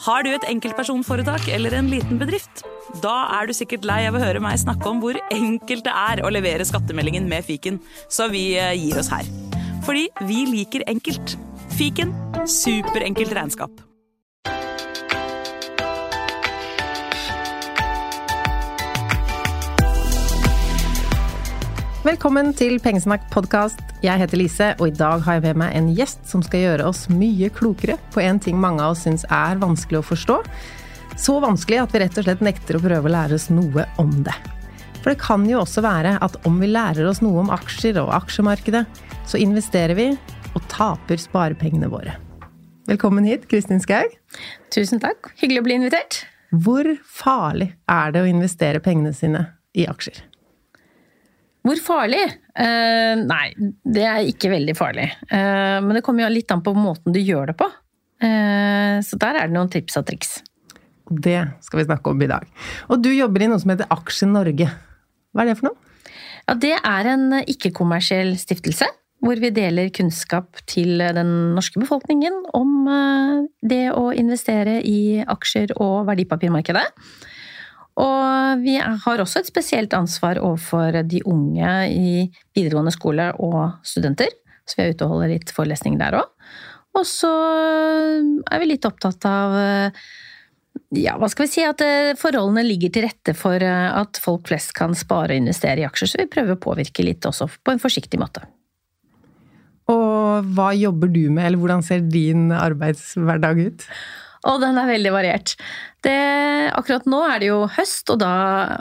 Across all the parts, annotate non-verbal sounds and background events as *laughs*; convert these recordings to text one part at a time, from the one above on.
Har du et enkeltpersonforetak eller en liten bedrift? Da er du sikkert lei av å høre meg snakke om hvor enkelt det er å levere skattemeldingen med fiken, så vi eh, gir oss her. Fordi vi liker enkelt. Fiken superenkelt regnskap. Velkommen til Pengesnakk podkast. Jeg heter Lise, og i dag har jeg med meg en gjest som skal gjøre oss mye klokere på en ting mange av oss syns er vanskelig å forstå. Så vanskelig at vi rett og slett nekter å prøve å lære oss noe om det. For det kan jo også være at om vi lærer oss noe om aksjer og aksjemarkedet, så investerer vi og taper sparepengene våre. Velkommen hit, Kristin Skaug. Tusen takk. Hyggelig å bli invitert. Hvor farlig er det å investere pengene sine i aksjer? Hvor farlig? Eh, nei, det er ikke veldig farlig. Eh, men det kommer jo litt an på måten du gjør det på. Eh, så der er det noen tips og triks. Det skal vi snakke om i dag. Og du jobber i noe som heter Aksjen Norge. Hva er det for noe? Ja, det er en ikke-kommersiell stiftelse. Hvor vi deler kunnskap til den norske befolkningen om eh, det å investere i aksjer og verdipapirmarkedet. Og vi har også et spesielt ansvar overfor de unge i videregående skole og studenter. Så vi er ute og holder litt forelesning der òg. Og så er vi litt opptatt av ja, hva skal vi si, at eh, forholdene ligger til rette for eh, at folk flest kan spare og investere i aksjer, så vi prøver å påvirke litt også på en forsiktig måte. Og hva jobber du med, eller hvordan ser din arbeidshverdag ut? Og den er veldig variert. Det, akkurat nå er det jo høst, og da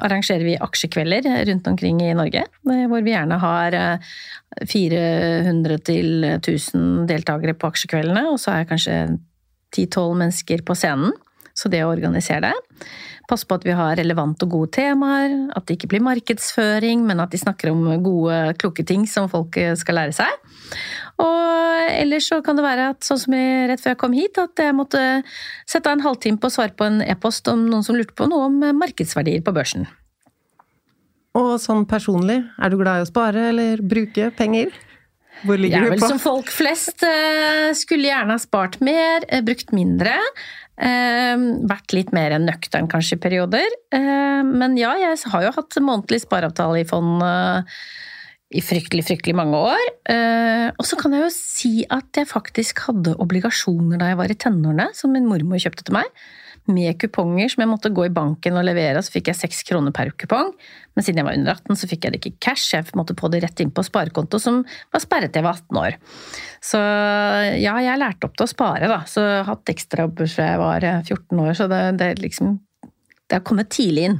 arrangerer vi aksjekvelder rundt omkring i Norge. Hvor vi gjerne har 400 til 1000 deltakere på aksjekveldene, og så er kanskje 10-12 mennesker på scenen. Så det å organisere det. Passe på at vi har relevante og gode temaer, at det ikke blir markedsføring, men at de snakker om gode, kloke ting som folk skal lære seg. Og ellers så kan det være at sånn som jeg, rett før jeg kom hit, at jeg måtte sette av en halvtime på å svare på en e-post om noen som lurte på noe om markedsverdier på børsen. Og sånn personlig, er du glad i å spare eller bruke penger? Hvor ligger du på? Jeg er vel som folk flest. Eh, skulle gjerne ha spart mer, eh, brukt mindre. Eh, vært litt mer nøktern kanskje i perioder. Men ja, jeg har jo hatt månedlig spareavtale i fond i fryktelig, fryktelig mange år. Eh, og så kan jeg jo si at jeg faktisk hadde obligasjoner da jeg var i tenårene, som min mormor kjøpte til meg. Med kuponger som jeg måtte gå i banken og levere, så fikk jeg seks kroner per kupong. Men siden jeg var under 18, så fikk jeg det ikke cash, jeg måtte få det rett inn på sparekonto, som var sperret til jeg var 18 år. Så ja, jeg lærte opp til å spare, da. Så jeg har hatt ekstrajobber fra jeg var 14 år, så det, det liksom Det har kommet tidlig inn.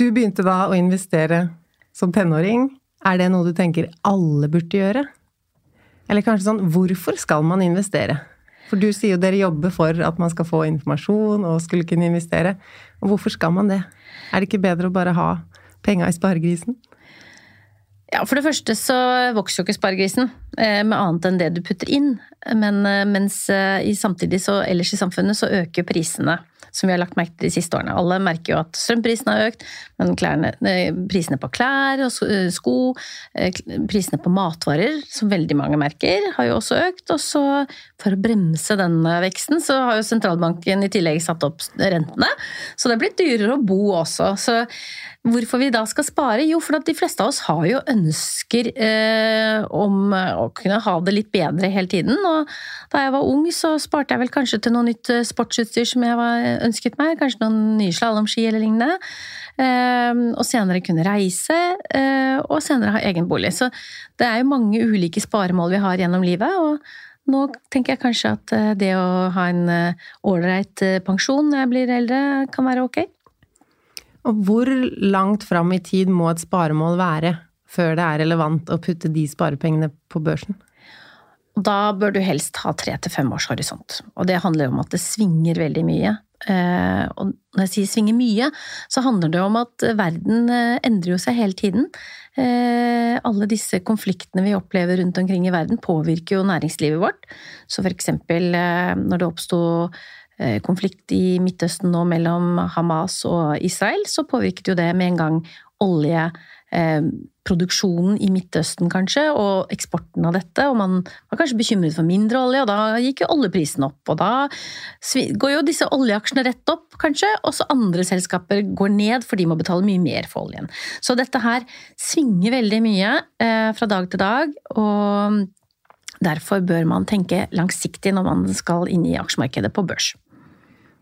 Du begynte da å investere som tenåring, er det noe du tenker alle burde gjøre? Eller kanskje sånn, hvorfor skal man investere? For du sier jo dere jobber for at man skal få informasjon og skulle kunne investere. Og hvorfor skal man det? Er det ikke bedre å bare ha penga i sparegrisen? Ja, For det første så vokser jo ikke sparegrisen eh, med annet enn det du putter inn. Men eh, mens eh, i samtidig så ellers i samfunnet så øker prisene. Som vi har lagt merke til de siste årene. Alle merker jo at strømprisene har økt, men klærne, prisene på klær og sko, prisene på matvarer, som veldig mange merker, har jo også økt. Og så, for å bremse denne veksten, så har jo sentralbanken i tillegg satt opp rentene. Så det er blitt dyrere å bo også. Så Hvorfor vi da skal spare? Jo, for at de fleste av oss har jo ønsker eh, om å kunne ha det litt bedre hele tiden. Og da jeg var ung, så sparte jeg vel kanskje til noe nytt eh, sportsutstyr som jeg var, ønsket meg. Kanskje noen nye slalåmski eller lignende. Eh, og senere kunne reise, eh, og senere ha egen bolig. Så det er jo mange ulike sparemål vi har gjennom livet. og nå tenker jeg kanskje at eh, det å ha en eh, ålreit pensjon når jeg blir eldre, kan være ok. Og hvor langt fram i tid må et sparemål være før det er relevant å putte de sparepengene på børsen? Da bør du helst ha tre til fem års horisont. Og det handler om at det svinger veldig mye. Eh, og når jeg sier svinger mye, så handler det om at verden eh, endrer jo seg hele tiden. Eh, alle disse konfliktene vi opplever rundt omkring i verden, påvirker jo næringslivet vårt. Så for eksempel når det oppsto konflikt i Midtøsten nå mellom Hamas og Israel, så påvirket jo det med en gang oljeproduksjonen eh, i Midtøsten, kanskje, og eksporten av dette. Og man var kanskje bekymret for mindre olje, og da gikk jo oljeprisen opp. Og da går jo disse oljeaksjene rett opp, kanskje, og så andre selskaper går ned, for de må betale mye mer for oljen. Så dette her svinger veldig mye eh, fra dag til dag. og Derfor bør man tenke langsiktig når man skal inn i aksjemarkedet på børs.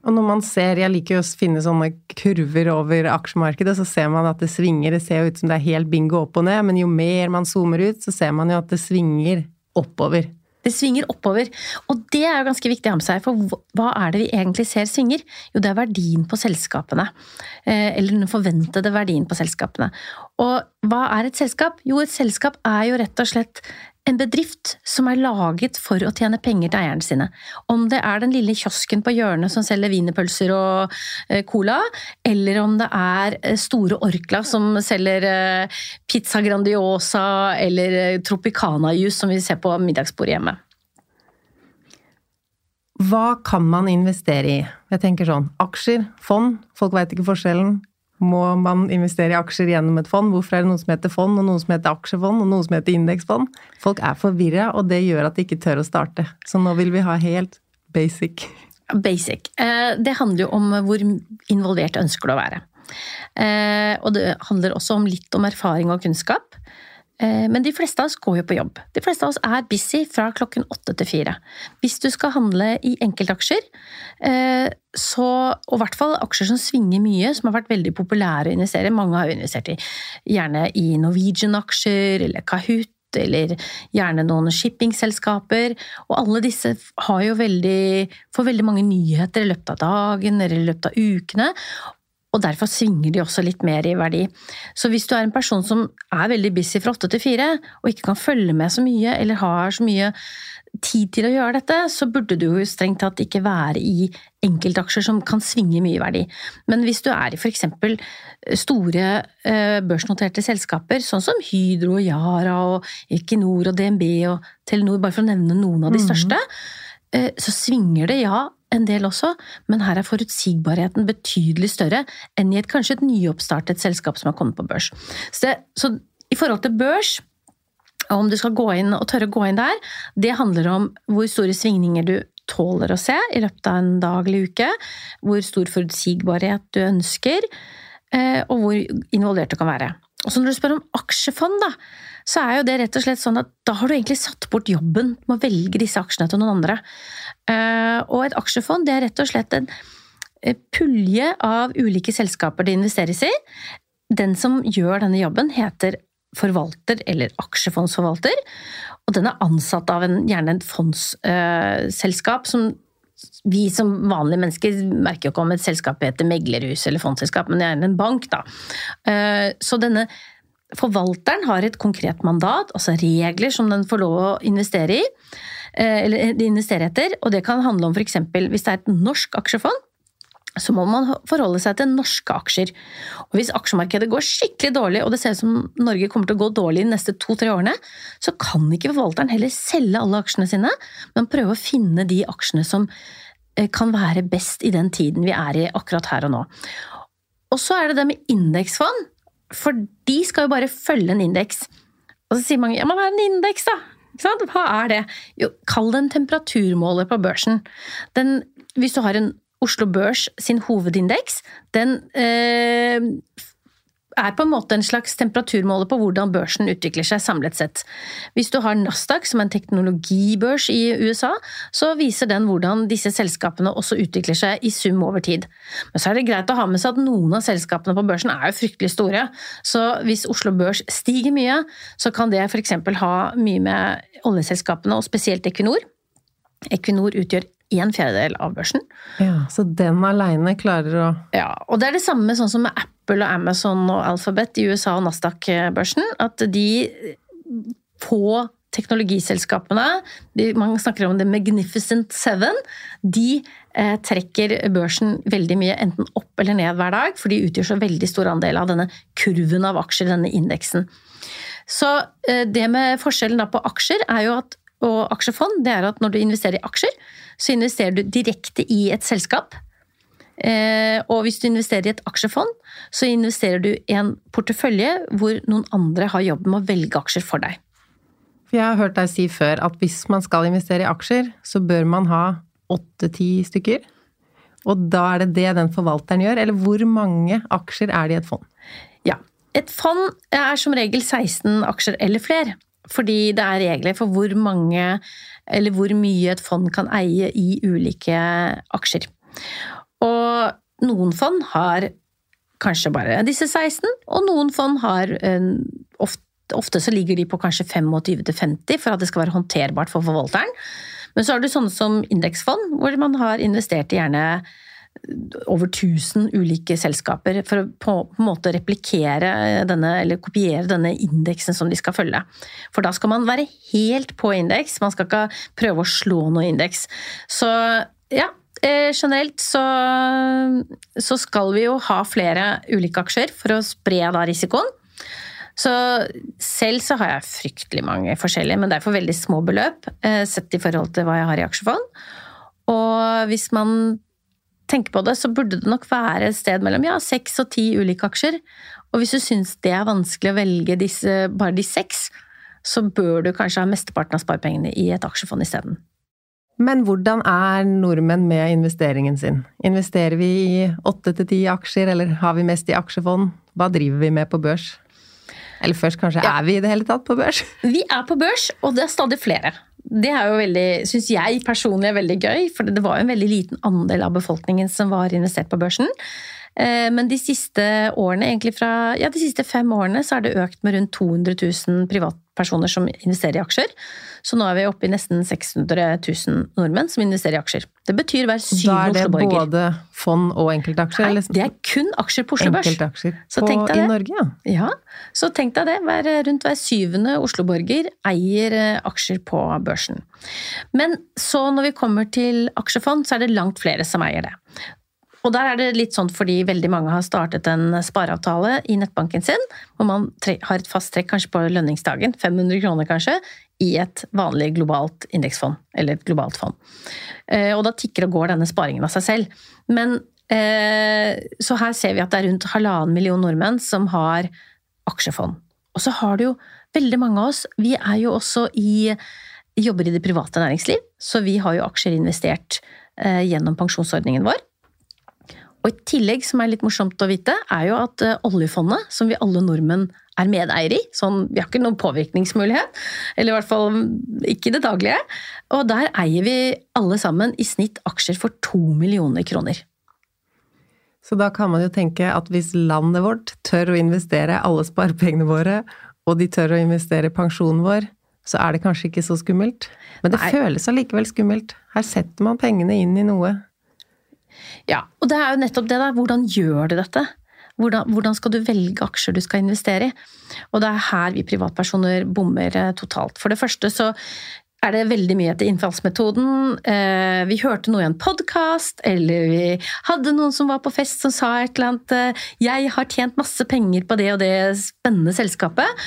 Og når man ser, jeg liker jo å finne sånne kurver over aksjemarkedet, så ser man at det svinger. Det ser jo ut som det er helt bingo opp og ned, men jo mer man zoomer ut, så ser man jo at det svinger oppover. Det svinger oppover, og det er jo ganske viktig å ha med seg. For hva er det vi egentlig ser svinger? Jo, det er verdien på selskapene. Eh, eller den forventede verdien på selskapene. Og hva er et selskap? Jo, et selskap er jo rett og slett en bedrift som er laget for å tjene penger til eierne sine. Om det er den lille kiosken på hjørnet som selger wienerpølser og eh, cola, eller om det er eh, store Orkla som selger eh, pizza Grandiosa eller Tropicana-jus som vi ser på middagsbordet hjemme. Hva kan man investere i? Jeg tenker sånn, Aksjer, fond, folk veit ikke forskjellen må man investere i aksjer gjennom et fond? Hvorfor er det noe som heter fond, og noe som heter aksjefond, og noe som heter indeksfond? Folk er forvirra, og det gjør at de ikke tør å starte. Så nå vil vi ha helt basic. Basic. Eh, det handler jo om hvor involvert ønsker du å være. Eh, og det handler også om litt om erfaring og kunnskap. Eh, men de fleste av oss går jo på jobb. De fleste av oss er busy fra klokken åtte til fire. Hvis du skal handle i enkeltaksjer, eh, så, og i hvert fall aksjer som svinger mye, som har vært veldig populære å investere Mange har jo investert i, gjerne i Norwegian-aksjer eller Kahoot, eller gjerne noen shippingselskaper. Og alle disse veldig, får veldig mange nyheter i løpet av dagen eller i løpet av ukene og derfor svinger de også litt mer i verdi. Så hvis du er en person som er veldig busy fra åtte til fire, og ikke kan følge med så mye, eller har så mye tid til å gjøre dette, så burde du jo strengt tatt ikke være i enkeltaksjer som kan svinge mye i verdi. Men hvis du er i f.eks. store eh, børsnoterte selskaper, sånn som Hydro og Yara og Equinor og DNB og Telenor, bare for å nevne noen av de mhm. største, mm. så svinger det, ja, en del også, men her er forutsigbarheten betydelig større enn i et kanskje et nyoppstartet selskap som har kommet på børs. Så, det, så i forhold til børs, om du skal gå inn og tørre å gå inn der, det handler om hvor store svingninger du tåler å se i løpet av en dag eller uke, hvor stor forutsigbarhet du ønsker, eh, og hvor involvert du kan være. Og så når du spør om aksjefond, da, så er jo det rett og slett sånn at da har du egentlig satt bort jobben med å velge disse aksjene til noen andre. Eh, og et aksjefond det er rett og slett en eh, pulje av ulike selskaper det investeres i. Den som gjør denne jobben, heter forvalter eller aksjefondsforvalter. Og den er ansatt av en, gjerne et fondsselskap som vi som vanlige mennesker merker jo ikke om et selskap heter meglerhus eller fondsselskap, men er en bank, da. Eh, så denne forvalteren har et konkret mandat, altså regler som den får lov å investere i. Eh, de investerer etter, og det kan handle om f.eks. hvis det er et norsk aksjefond, så må man forholde seg til norske aksjer. Og Hvis aksjemarkedet går skikkelig dårlig, og det ser ut som Norge kommer til å gå dårlig de neste to-tre årene, så kan ikke forvalteren heller selge alle aksjene sine, men prøve å finne de aksjene som eh, kan være best i den tiden vi er i akkurat her og nå. Og så er det det med indeksfond, for de skal jo bare følge en indeks. Og så sier mange ja, men hva er en indeks, da? Hva er det? Jo, kall det en temperaturmåler på børsen. Den, hvis du har en Oslo Børs sin hovedindeks, den eh, er på en måte en slags temperaturmåler på hvordan børsen utvikler seg samlet sett. Hvis du har Nasdaq, som er en teknologibørs i USA, så viser den hvordan disse selskapene også utvikler seg i sum over tid. Men så er det greit å ha med seg at noen av selskapene på børsen er jo fryktelig store. Så hvis Oslo Børs stiger mye, så kan det f.eks. ha mye med oljeselskapene, og spesielt Equinor. Equinor utgjør en fjerdedel av børsen. Ja, Så den aleine klarer å Ja, og det er det samme sånn som med Apple og Amazon og Alphabet i USA og Nasdaq-børsen. At de få teknologiselskapene, de, man snakker om The Magnificent Seven, de eh, trekker børsen veldig mye enten opp eller ned hver dag, for de utgjør så veldig stor andel av denne kurven av aksjer, denne indeksen. Så eh, det med forskjellen på aksjer er jo at, og aksjefond, det er at når du investerer i aksjer, så investerer du direkte i et selskap. Eh, og hvis du investerer i et aksjefond, så investerer du i en portefølje hvor noen andre har jobben med å velge aksjer for deg. Jeg har hørt deg si før at hvis man skal investere i aksjer, så bør man ha åtte-ti stykker. Og da er det det den forvalteren gjør, eller hvor mange aksjer er det i et fond? Ja. Et fond er som regel 16 aksjer eller flere. Fordi det er regler for hvor mange eller hvor mye et fond kan eie i ulike aksjer. Og noen fond har kanskje bare disse 16, og noen fond har ofte, ofte så ligger de på kanskje 25-50 for at det skal være håndterbart for forvalteren. Men så har du sånne som indeksfond, hvor man har investert i gjerne over 1000 ulike selskaper for å på en måte replikere denne, eller kopiere denne indeksen som de skal følge. For da skal man være helt på indeks, man skal ikke prøve å slå noe indeks. Så ja, eh, generelt så, så skal vi jo ha flere ulike aksjer for å spre da risikoen. Så selv så har jeg fryktelig mange forskjellige, men det er for veldig små beløp eh, sett i forhold til hva jeg har i aksjefond. Og hvis man tenker på det, så burde det nok være et sted mellom ja, seks og ti ulike aksjer. Og hvis du syns det er vanskelig å velge disse, bare de seks, så bør du kanskje ha mesteparten av sparepengene i et aksjefond isteden. Men hvordan er nordmenn med investeringen sin? Investerer vi i åtte til ti aksjer, eller har vi mest i aksjefond? Hva driver vi med på børs? Eller først, kanskje, ja. er vi i det hele tatt på børs? Vi er på børs, og det er stadig flere det er jo veldig, syns jeg personlig er veldig gøy, for det var jo en veldig liten andel av befolkningen som var investert på børsen. Eh, men de siste årene, egentlig fra ja, de siste fem årene, så har det økt med rundt 200 000 privatpersoner som investerer i aksjer. Så nå er vi oppe i nesten 600 000 nordmenn som investerer i aksjer. Det betyr hver syvende Oslo-borger. Da er det både fond og enkeltaksjer? Nei, det er kun aksjer på Oslo Børs. Enkeltaksjer på, i Norge, ja. ja. Så tenk deg det. Hver, rundt hver syvende Oslo-borger eier eh, aksjer på børsen. Men så når vi kommer til aksjefond, så er det langt flere som eier det. Og der er det litt sånn fordi veldig mange har startet en spareavtale i nettbanken sin, hvor man har et fast trekk kanskje på lønningsdagen, 500 kroner kanskje, i et vanlig globalt indeksfond, eller et globalt fond. Eh, og da tikker og går denne sparingen av seg selv. Men eh, Så her ser vi at det er rundt halvannen million nordmenn som har aksjefond. Og så har du jo veldig mange av oss, vi er jo også i jobber i det private næringsliv, så vi har jo aksjer investert eh, gjennom pensjonsordningen vår. Og i tillegg, som er litt morsomt å vite, er jo at eh, oljefondet, som vi alle nordmenn er medeier i, sånn, vi har ikke noen påvirkningsmulighet, eller i hvert fall ikke i det daglige, og der eier vi alle sammen i snitt aksjer for to millioner kroner. Så da kan man jo tenke at hvis landet vårt tør å investere alle sparepengene våre, og de tør å investere pensjonen vår, så er det kanskje ikke så skummelt. Men det Nei. føles allikevel skummelt. Her setter man pengene inn i noe ja, og det er jo nettopp det der. Hvordan gjør du dette? Hvordan, hvordan, skal du velge aksjer du skal investere i? Og det er her vi privatpersoner bommer eh, totalt. For det første så er det veldig mye etter innfallsmetoden. Eh, vi hørte noe i en podkast, eller vi hadde noen som var på fest som sa et eller annet eh, 'Jeg har tjent masse penger på det og det spennende selskapet'.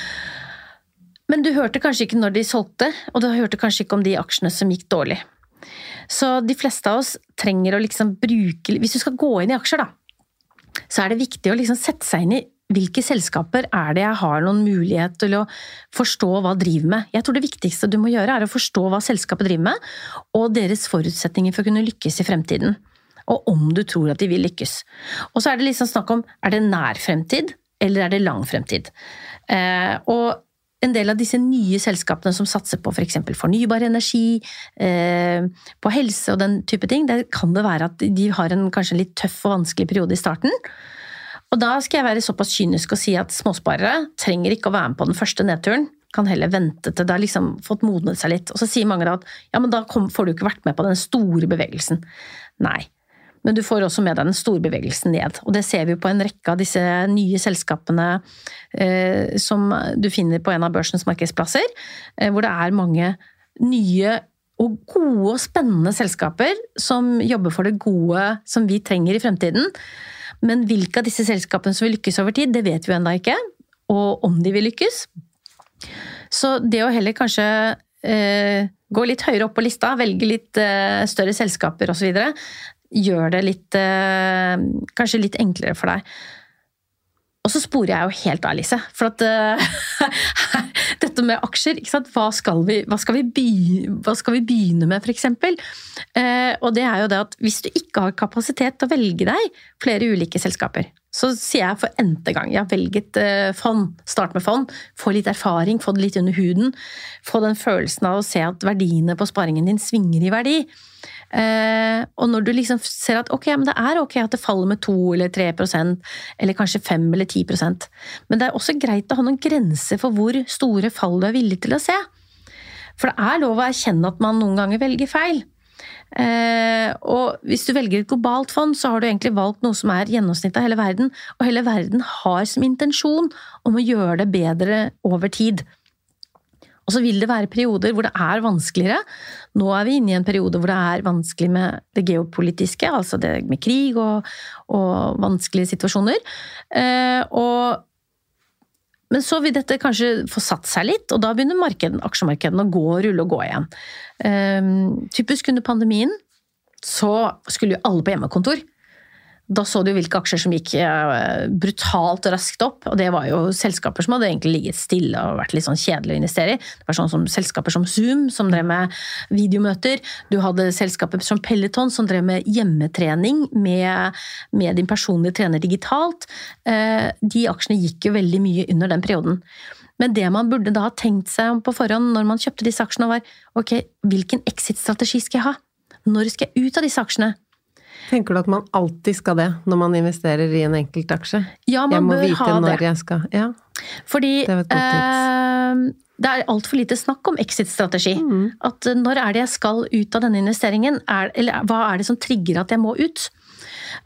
Men du hørte kanskje ikke når de solgte, og du hørte kanskje ikke om de aksjene som gikk dårlig. Så de fleste av oss trenger å liksom bruke Hvis du skal gå inn i aksjer, da, så er det viktig å liksom sette seg inn i hvilke selskaper er det jeg har noen mulighet til å forstå hva driver med? Jeg tror det viktigste du må gjøre, er å forstå hva selskapet driver med, og deres forutsetninger for å kunne lykkes i fremtiden. Og om du tror at de vil lykkes. Og så er det liksom snakk om er det nær fremtid, eller er det lang fremtid? Eh, og en del av disse nye selskapene som satser på f.eks. For fornybar energi, eh, på helse og den type ting, der kan det være at de har en kanskje litt tøff og vanskelig periode i starten. Og da skal jeg være såpass kynisk og si at småsparere trenger ikke å være med på den første nedturen. Kan heller vente til det har liksom fått modnet seg litt. Og så sier mange at ja, men da får du ikke vært med på den store bevegelsen. Nei. Men du får også med deg den store bevegelsen ned. Og det ser vi jo på en rekke av disse nye selskapene eh, som du finner på en av børsens markedsplasser, eh, hvor det er mange nye og gode og spennende selskaper som jobber for det gode som vi trenger i fremtiden. Men hvilke av disse selskapene som vil lykkes over tid, det vet vi ennå ikke. Og om de vil lykkes. Så det å heller kanskje eh, gå litt høyere opp på lista, velge litt eh, større selskaper osv., gjør det litt eh, Kanskje litt enklere for deg. Og så sporer jeg jo helt av, Lise. For at uh, *laughs* Dette med aksjer, hva skal, vi, hva, skal begynne, hva, skal vi, begynne, med, f.eks.? Uh, og det er jo det at hvis du ikke har kapasitet til å velge deg flere ulike selskaper, så sier jeg for n-te gang jeg har velget fond. Start med fond. Få litt erfaring, få det litt under huden. Få den følelsen av å se at verdiene på sparingen din svinger i verdi. Eh, og når du liksom ser at ok, men det er ok at det faller med 2 eller 3% eller kanskje 5 eller 10% men det er også greit å ha noen grenser for hvor store fall du er villig til å se. For det er lov å erkjenne at man noen ganger velger feil. Eh, og hvis du velger et globalt fond, så har du egentlig valgt noe som er gjennomsnittet av hele verden, og hele verden har som intensjon om å gjøre det bedre over tid. Og så vil det være perioder hvor det er vanskeligere. Nå er vi inne i en periode hvor det er vanskelig med det geopolitiske, altså det med krig og, og vanskelige situasjoner. Eh, og, men så vil dette kanskje få satt seg litt, og da begynner markeden, aksjemarkedene å gå og rulle og gå igjen. Eh, typisk under pandemien så skulle jo alle på hjemmekontor. Da så du hvilke aksjer som gikk eh, brutalt raskt opp, og det var jo selskaper som hadde egentlig ligget stille og vært litt sånn kjedelig å investere i. Det var sånn som selskaper som Zoom, som drev med videomøter. Du hadde selskaper som Peloton, som drev med hjemmetrening med, med din personlige trener digitalt. Eh, de aksjene gikk jo veldig mye under den perioden. Men det man burde da ha tenkt seg om på forhånd når man kjøpte disse aksjene, var ok, hvilken exit-strategi skal jeg ha? Når skal jeg ut av disse aksjene? Tenker du at man alltid skal det når man investerer i en enkelt aksje? Ja, man bør ha det. Jeg må vite når jeg skal Ja. Fordi det, eh, det er altfor lite snakk om exit-strategi. Mm. At når er det jeg skal ut av denne investeringen? Er, eller hva er det som trigger at jeg må ut?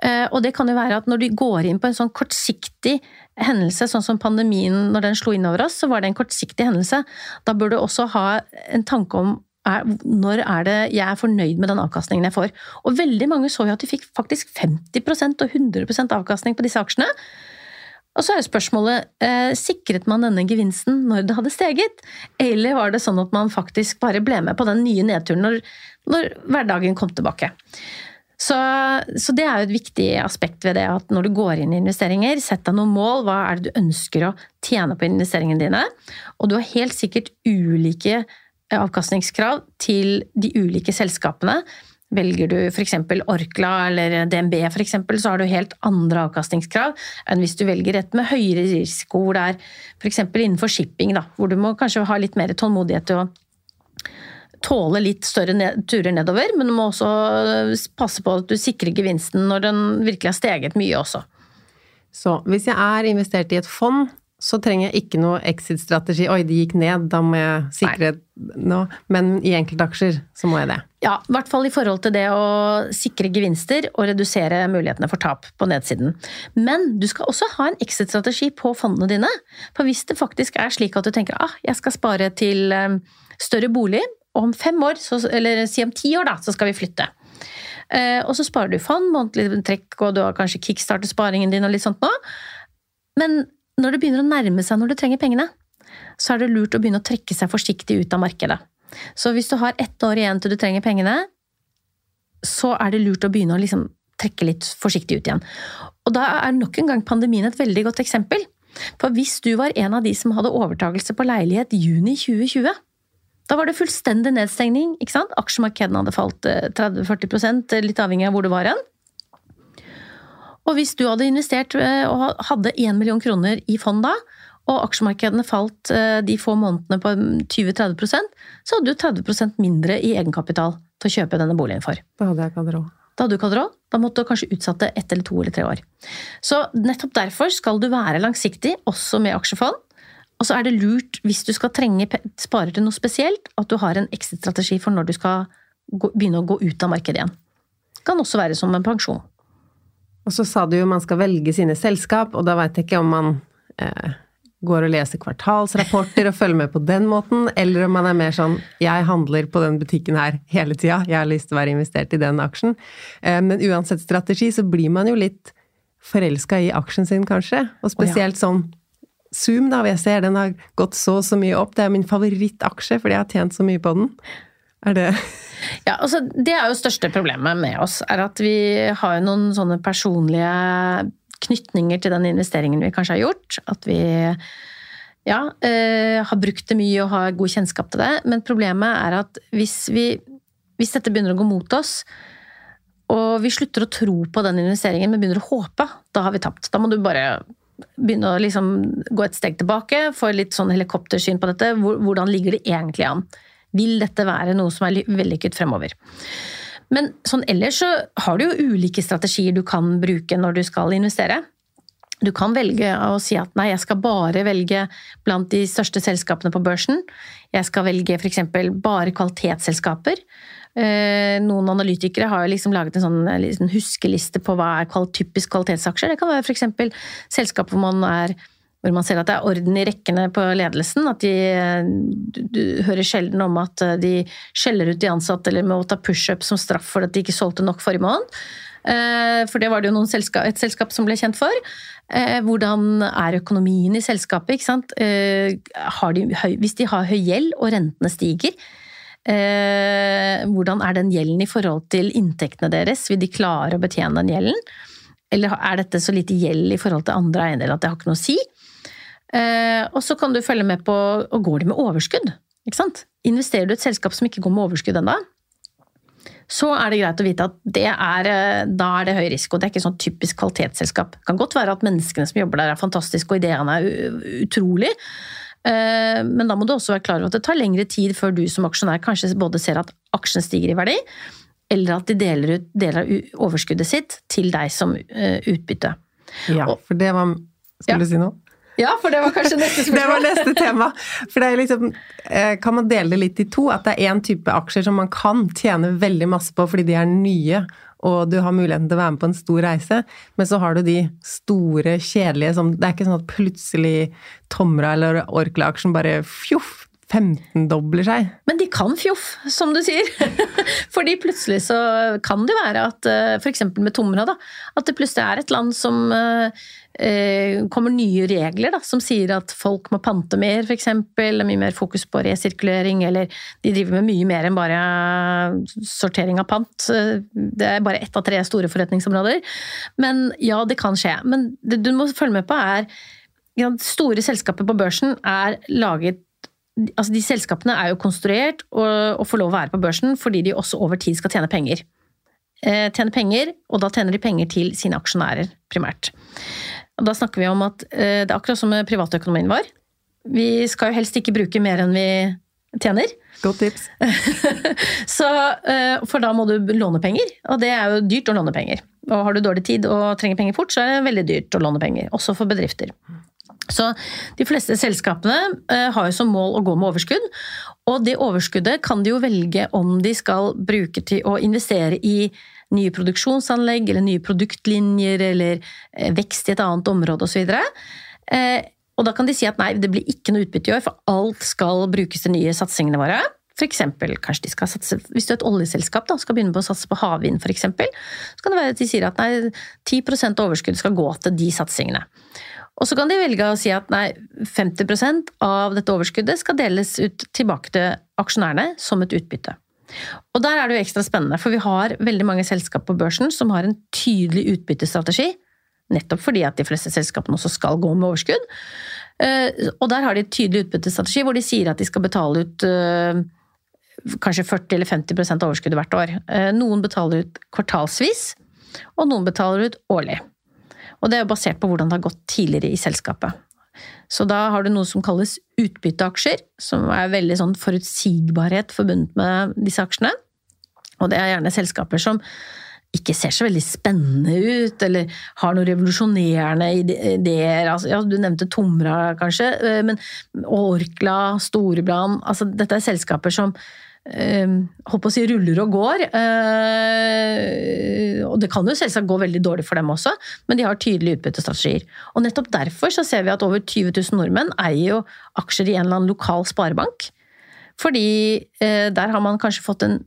Eh, og det kan jo være at når du går inn på en sånn kortsiktig hendelse, sånn som pandemien når den slo inn over oss, så var det en kortsiktig hendelse. Da bør du også ha en tanke om er, når er det jeg er fornøyd med den avkastningen jeg får? Og veldig mange så jo at de fikk faktisk 50% og 100% avkastning på disse aksjene. Og så er jo spørsmålet eh, sikret man denne gevinsten når det hadde steget, eller var det sånn at man faktisk bare ble med på den nye nedturen når, når hverdagen kom tilbake? Så, så, det er jo et viktig aspekt ved det at når du går inn i investeringer, sett deg noen mål. Hva er det du ønsker å tjene på investeringene dine? Og du har helt sikkert ulike avkastningskrav til de ulike selskapene. Velger du f.eks. Orkla eller DNB, for eksempel, så har du helt andre avkastningskrav enn hvis du velger et med høyere risiko, hvor det er f.eks. innenfor shipping, da, hvor du må kanskje ha litt mer tålmodighet til å tåle litt større ned, turer nedover, men du må også passe på at du sikrer gevinsten når den virkelig har steget mye også. Så hvis jeg er investert i et fond, så trenger jeg ikke noe exit-strategi. Oi, det gikk ned, da må jeg sikre noe. Men i enkeltaksjer så må jeg det. Ja, i hvert fall i forhold til det å sikre gevinster og redusere mulighetene for tap på nedsiden. Men du skal også ha en exit-strategi på fondene dine. For hvis det faktisk er slik at du tenker ah, jeg skal spare til eh, større bolig, og om fem år, eller si om ti år, da, så skal vi flytte. Eh, og så sparer du fond, månedlig trekk, og du har kanskje kickstartet sparingen din og litt sånt nå. Men når det begynner å nærme seg når du trenger pengene, så er det lurt å begynne å trekke seg forsiktig ut av markedet. Så hvis du har ett år igjen til du trenger pengene, så er det lurt å begynne å liksom trekke litt forsiktig ut igjen. Og da er nok en gang pandemien et veldig godt eksempel. For hvis du var en av de som hadde overtagelse på leilighet juni 2020, da var det fullstendig nedstengning. ikke sant? Aksjemarkedene hadde falt 30-40 eh, litt avhengig av hvor du var hen. Og hvis du hadde investert eh, og hadde 1 million kroner i fond da, og aksjemarkedene falt eh, de få månedene på 20-30% så hadde du 30% mindre i egenkapital til å kjøpe denne boligen for. Da hadde jeg ikke hatt råd. Da hadde du ikke hatt råd. Da måtte du kanskje utsatt det ett eller to eller tre år. Så nettopp derfor skal du være langsiktig, også med aksjefond. Og så er det lurt, hvis du skal trenge sparer til noe spesielt, at du har en exit-strategi for når du skal gå, begynne å gå ut av markedet igjen. Det kan også være som en pensjon. Og så sa du jo man skal velge sine selskap, og da veit jeg ikke om man eh, går og leser kvartalsrapporter og følger med på den måten, eller om man er mer sånn 'jeg handler på den butikken her hele tida, jeg har lyst til å være investert i den aksjen'. Eh, men uansett strategi så blir man jo litt forelska i aksjen sin, kanskje. Og spesielt sånn Zoom, da, jeg ser den har gått så og så mye opp. Det er min favorittaksje fordi jeg har tjent så mye på den. Er det Ja, altså det er jo største problemet med oss, er at vi har noen sånne personlige knytninger til den investeringen vi kanskje har gjort. At vi ja, eh, har brukt det mye og har god kjennskap til det. Men problemet er at hvis, vi, hvis dette begynner å gå mot oss, og vi slutter å tro på den investeringen, men begynner å håpe, da har vi tapt. Da må du bare begynne å liksom gå et steg tilbake, få litt sånn helikoptersyn på dette. Hvordan ligger det egentlig an? Vil dette være noe som er vellykket fremover? Men sånn ellers så har du jo ulike strategier du kan bruke når du skal investere. Du kan velge å si at nei, jeg skal bare velge blant de største selskapene på børsen. Jeg skal velge f.eks. bare kvalitetsselskaper. Eh, noen analytikere har liksom laget en sånn huskeliste på hva er typisk kvalitetsaksjer. Det kan være f.eks. selskap hvor man er hvor man ser at det er orden i rekkene på ledelsen. At de du, du hører sjelden om at de skjeller ut de ansatte eller må ta pushup som straff for at de ikke solgte nok forrige måned. Eh, for det var det jo selskap, et selskap som ble kjent for. Eh, hvordan er økonomien i selskapet? ikke sant? Eh, de hvis de har høy gjeld og rentene stiger, hvordan er den gjelden i forhold til inntektene deres? Vil de klare å betjene den gjelden? Eller er dette så lite gjeld i forhold til andre eiendeler at det har ikke noe å si? Eh, og så kan du følge med på og går de med overskudd. Ikke sant? Investerer du i et selskap som ikke går med overskudd ennå, så er det greit å vite at det er, eh, da er det høy risiko. Det er ikke sånn typisk kvalitetsselskap. Det kan godt være at menneskene som jobber der er fantastiske og ideene er utrolig, eh, men da må du også være klar over at det tar lengre tid før du som aksjonær kanskje både ser at aksjen stiger i verdi, eller at de deler ut deler av overskuddet sitt til deg som utbytte. Ja, for det var Skulle du si noe? Ja, for det var kanskje neste spørsmål. *laughs* det var neste tema. For det er liksom, eh, kan man dele det litt i to? At det er én type aksjer som man kan tjene veldig masse på fordi de er nye, og du har muligheten til å være med på en stor reise. Men så har du de store, kjedelige som Det er ikke sånn at plutselig Tomra eller Orkla-aksjen bare fjoff, 15-dobler seg. Men de kan fjoff, som du sier. *laughs* Fordi plutselig så kan det være at eh, f.eks. med Tomra, da, at det plutselig er et land som eh, eh, kommer nye regler da, som sier at folk må pante mer, f.eks. Mye mer fokus på resirkulering, eller de driver med mye mer enn bare sortering av pant. Det er bare ett av tre store forretningsområder. Men ja, det kan skje. Men det du må følge med på, er Store selskaper på børsen er laget altså de selskapene er jo konstruert og, og får lov å være på børsen fordi de også over tid skal tjene penger. Eh, tjene penger, og da tjener de penger til sine aksjonærer, primært. Og da snakker vi om at eh, det er akkurat som privatøkonomien vår. Vi skal jo helst ikke bruke mer enn vi tjener. Godt tips. *laughs* Så, eh, for da må du låne penger, og det er jo dyrt å låne penger. Og har du dårlig tid og trenger penger fort, så er det veldig dyrt å låne penger. Også for bedrifter. Så de fleste selskapene eh, har jo som mål å gå med overskudd, og det overskuddet kan de jo velge om de skal bruke til å investere i nye produksjonsanlegg eller nye produktlinjer eller eh, vekst i et annet område osv. Eh, og da kan de si at nei, det blir ikke noe utbytte i år, for alt skal brukes til nye satsingene våre. Eksempel, kanskje de skal satse, Hvis du er et oljeselskap da, skal begynne på å satse på havvind f.eks., så kan det være at de sier at nei, 10 av overskuddet skal gå til de satsingene. Og så kan de velge å si at nei, 50% av dette overskuddet skal deles ut tilbake til aksjonærene som et utbytte. Og der er det jo ekstra spennende, for vi har veldig mange selskap på børsen som har en tydelig utbyttestrategi. Nettopp fordi at de fleste selskapene også skal gå med overskudd. Eh, og der har de tydelig utbyttestrategi hvor de sier at de skal betale ut eh, kanskje 40 eller 50 av overskuddet hvert år. Eh, noen betaler ut kvartalsvis, og noen betaler ut årlig. Og det er basert på hvordan det har gått tidligere i selskapet. Så da har du noe som kalles utbytteaksjer, som er veldig sånn forutsigbarhet forbundet med disse aksjene. Og det er gjerne selskaper som ikke ser så veldig spennende ut, eller har noen revolusjonerende ideer. Altså, ja, du nevnte Tomra, kanskje, eh, men Orkla, Storebrand altså, Dette er selskaper som eh, holdt på å si ruller og går. Eh, og det kan jo selvsagt gå veldig dårlig for dem også, men de har tydelige utbyttestrategier. Og nettopp derfor så ser vi at over 20 000 nordmenn eier jo aksjer i en eller annen lokal sparebank. Fordi der har man kanskje fått en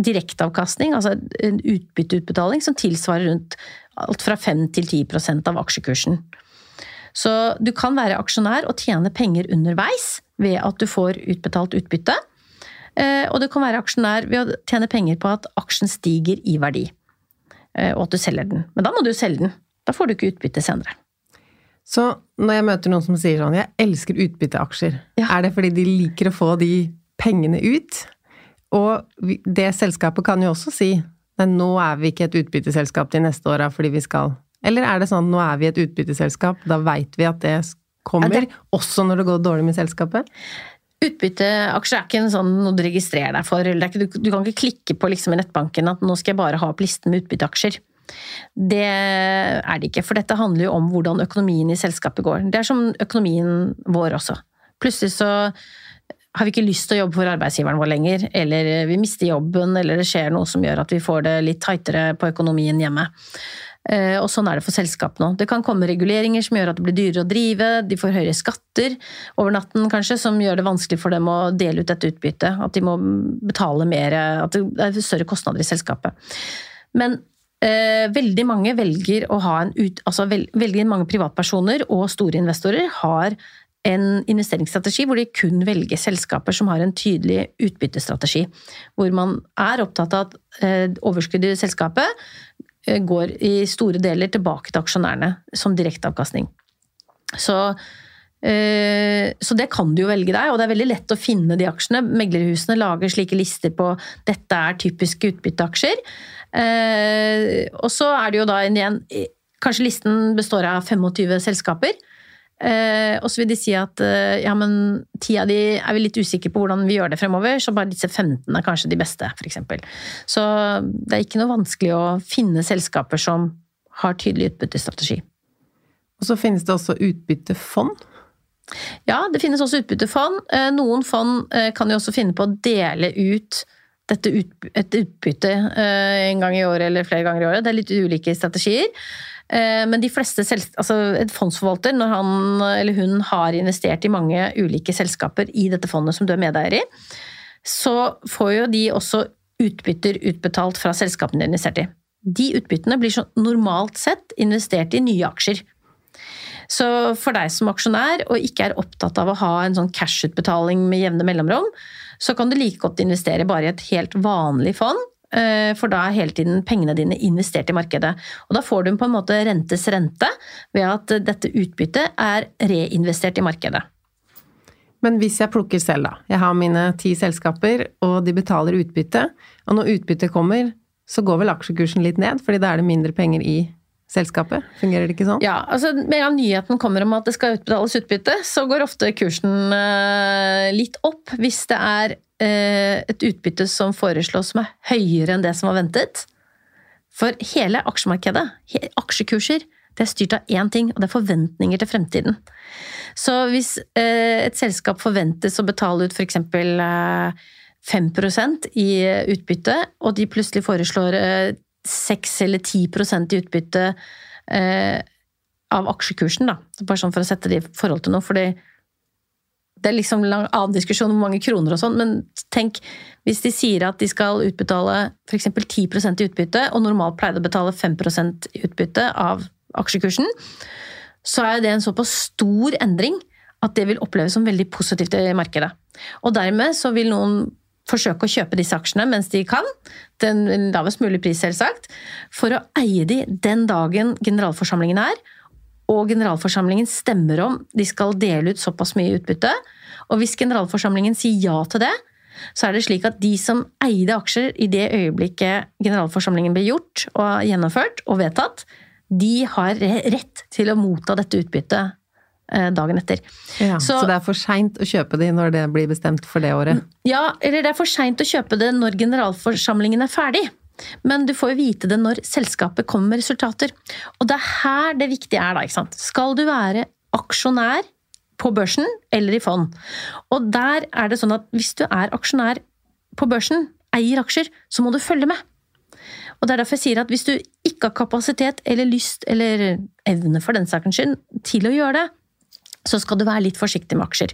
direkteavkastning, altså en utbytteutbetaling, som tilsvarer rundt alt fra 5 til 10% av aksjekursen. Så du kan være aksjonær og tjene penger underveis ved at du får utbetalt utbytte. Eh, og du kan være aksjonær ved å tjene penger på at aksjen stiger i verdi. Eh, og at du selger den. Men da må du selge den. Da får du ikke utbytte senere. Så når jeg møter noen som sier sånn 'jeg elsker utbytteaksjer', ja. er det fordi de liker å få de pengene ut? Og det selskapet kan jo også si men nå er vi ikke et utbytteselskap de neste åra fordi vi skal Eller er det sånn nå er vi et utbytteselskap, da veit vi at det kommer, ja, det... også når det går dårlig med selskapet? Utbytteaksjer er ikke en sånn noe du registrerer deg for. Ikke, du, du, kan ikke klikke på liksom i nettbanken at nå skal jeg bare ha opp listen med utbytteaksjer. Det er det ikke, for dette handler jo om hvordan økonomien i selskapet går. Det er som økonomien vår også. Plutselig så har vi ikke lyst til å jobbe for arbeidsgiveren vår lenger, eller vi mister jobben, eller det skjer noe som gjør at vi får det litt tightere på økonomien hjemme. Eh, og sånn er det for selskapene òg. Det kan komme reguleringer som gjør at det blir dyrere å drive, de får høyere skatter over natten kanskje, som gjør det vanskelig for dem å dele ut dette utbyttet. At de må betale mer, at det er større kostnader i selskapet. Men eh, veldig mange velger å ha en ut, altså veldig mange privatpersoner og store investorer har en investeringsstrategi hvor de kun velger selskaper som har en tydelig utbyttestrategi. Hvor man er opptatt av at eh, overskuddet i selskapet går i store deler tilbake til aksjonærene som direkteavkastning. Så, eh, så det kan du jo velge deg, og det er veldig lett å finne de aksjene. Meglerhusene lager slike lister på 'dette er typiske utbytteaksjer'. Og så er det jo da igjen Kanskje listen består av 25 selskaper. Eh, og så vil de si at eh, ja, men ti av de er vi litt usikre på hvordan vi gjør det fremover, så bare disse 15 er kanskje de beste, f.eks. Så det er ikke noe vanskelig å finne selskaper som har tydelig utbyttestrategi. Og så finnes det også utbyttefond? Ja, det finnes også utbyttefond. Eh, noen fond eh, kan jo også finne på å dele ut dette ut, et utbytte eh, en gang i året eller flere ganger i året. Det er litt ulike strategier. Eh, men de fleste altså et fondsforvalter, når han eller hun har investert i mange ulike selskaper i dette fondet som du er medeier i, så får jo de også utbytter utbetalt fra selskapene de investert i. De utbyttene blir så normalt sett investert i nye aksjer. Så for deg som aksjonær og ikke er opptatt av å ha en sånn cash-utbetaling med jevne mellomrom, så kan du like godt investere bare i et helt vanlig fond for da er hele tiden pengene dine investert i markedet. Og da får du på en måte rentes rente ved at dette utbyttet er reinvestert i markedet. Men hvis jeg plukker selv, da. Jeg har mine ti selskaper, og de betaler utbytte. Og når utbyttet kommer, så går vel aksjekursen litt ned, fordi da er det mindre penger i selskapet? Fungerer det ikke sånn? Ja, altså Med en gang nyheten kommer om at det skal utbetales utbytte, så går ofte kursen eh, litt opp hvis det er Eh, et utbytte som foreslås som er høyere enn det som var ventet. For hele aksjemarkedet, aksjekurser, det er styrt av én ting, og det er forventninger til fremtiden. Så hvis eh, et selskap forventes å betale ut f.eks. 5% i utbytte, og de plutselig foreslår 6 eh, eller 10% i utbytte av aksjekursen, da. Bare sånn for å sette det i forhold til noe. fordi det er liksom en annen diskusjon om mange kroner og sånn, men tenk hvis de sier at de skal utbetale f.eks. 10 i utbytte, og normalt pleide å betale 5 i utbytte av aksjekursen, så er det en såpass stor endring at det vil oppleves som veldig positivt i markedet. Og dermed så vil noen forsøke å kjøpe disse aksjene mens de kan, den lavest mulig pris selvsagt, for å eie de den dagen generalforsamlingen er, og generalforsamlingen stemmer om de skal dele ut såpass mye utbytte. Og hvis generalforsamlingen sier ja til det, så er det slik at de som eide aksjer i det øyeblikket generalforsamlingen ble gjort og gjennomført og vedtatt, de har rett til å motta dette utbyttet Eh, dagen etter. Ja, så, så, det er for seint å kjøpe de når det blir bestemt for det året? Ja, eller det er for seint å kjøpe det når generalforsamlingen er ferdig. Men du får jo vite det når selskapet kommer med resultater. Og det er her det viktige er, da. ikke sant? Skal du være aksjonær på børsen eller i fond? Og der er det sånn at hvis du er aksjonær på børsen, eier aksjer, så må du følge med. Og det er derfor jeg sier at hvis du ikke har kapasitet eller lyst eller evne for den sakens skyld til å gjøre det, så skal du være litt forsiktig med aksjer.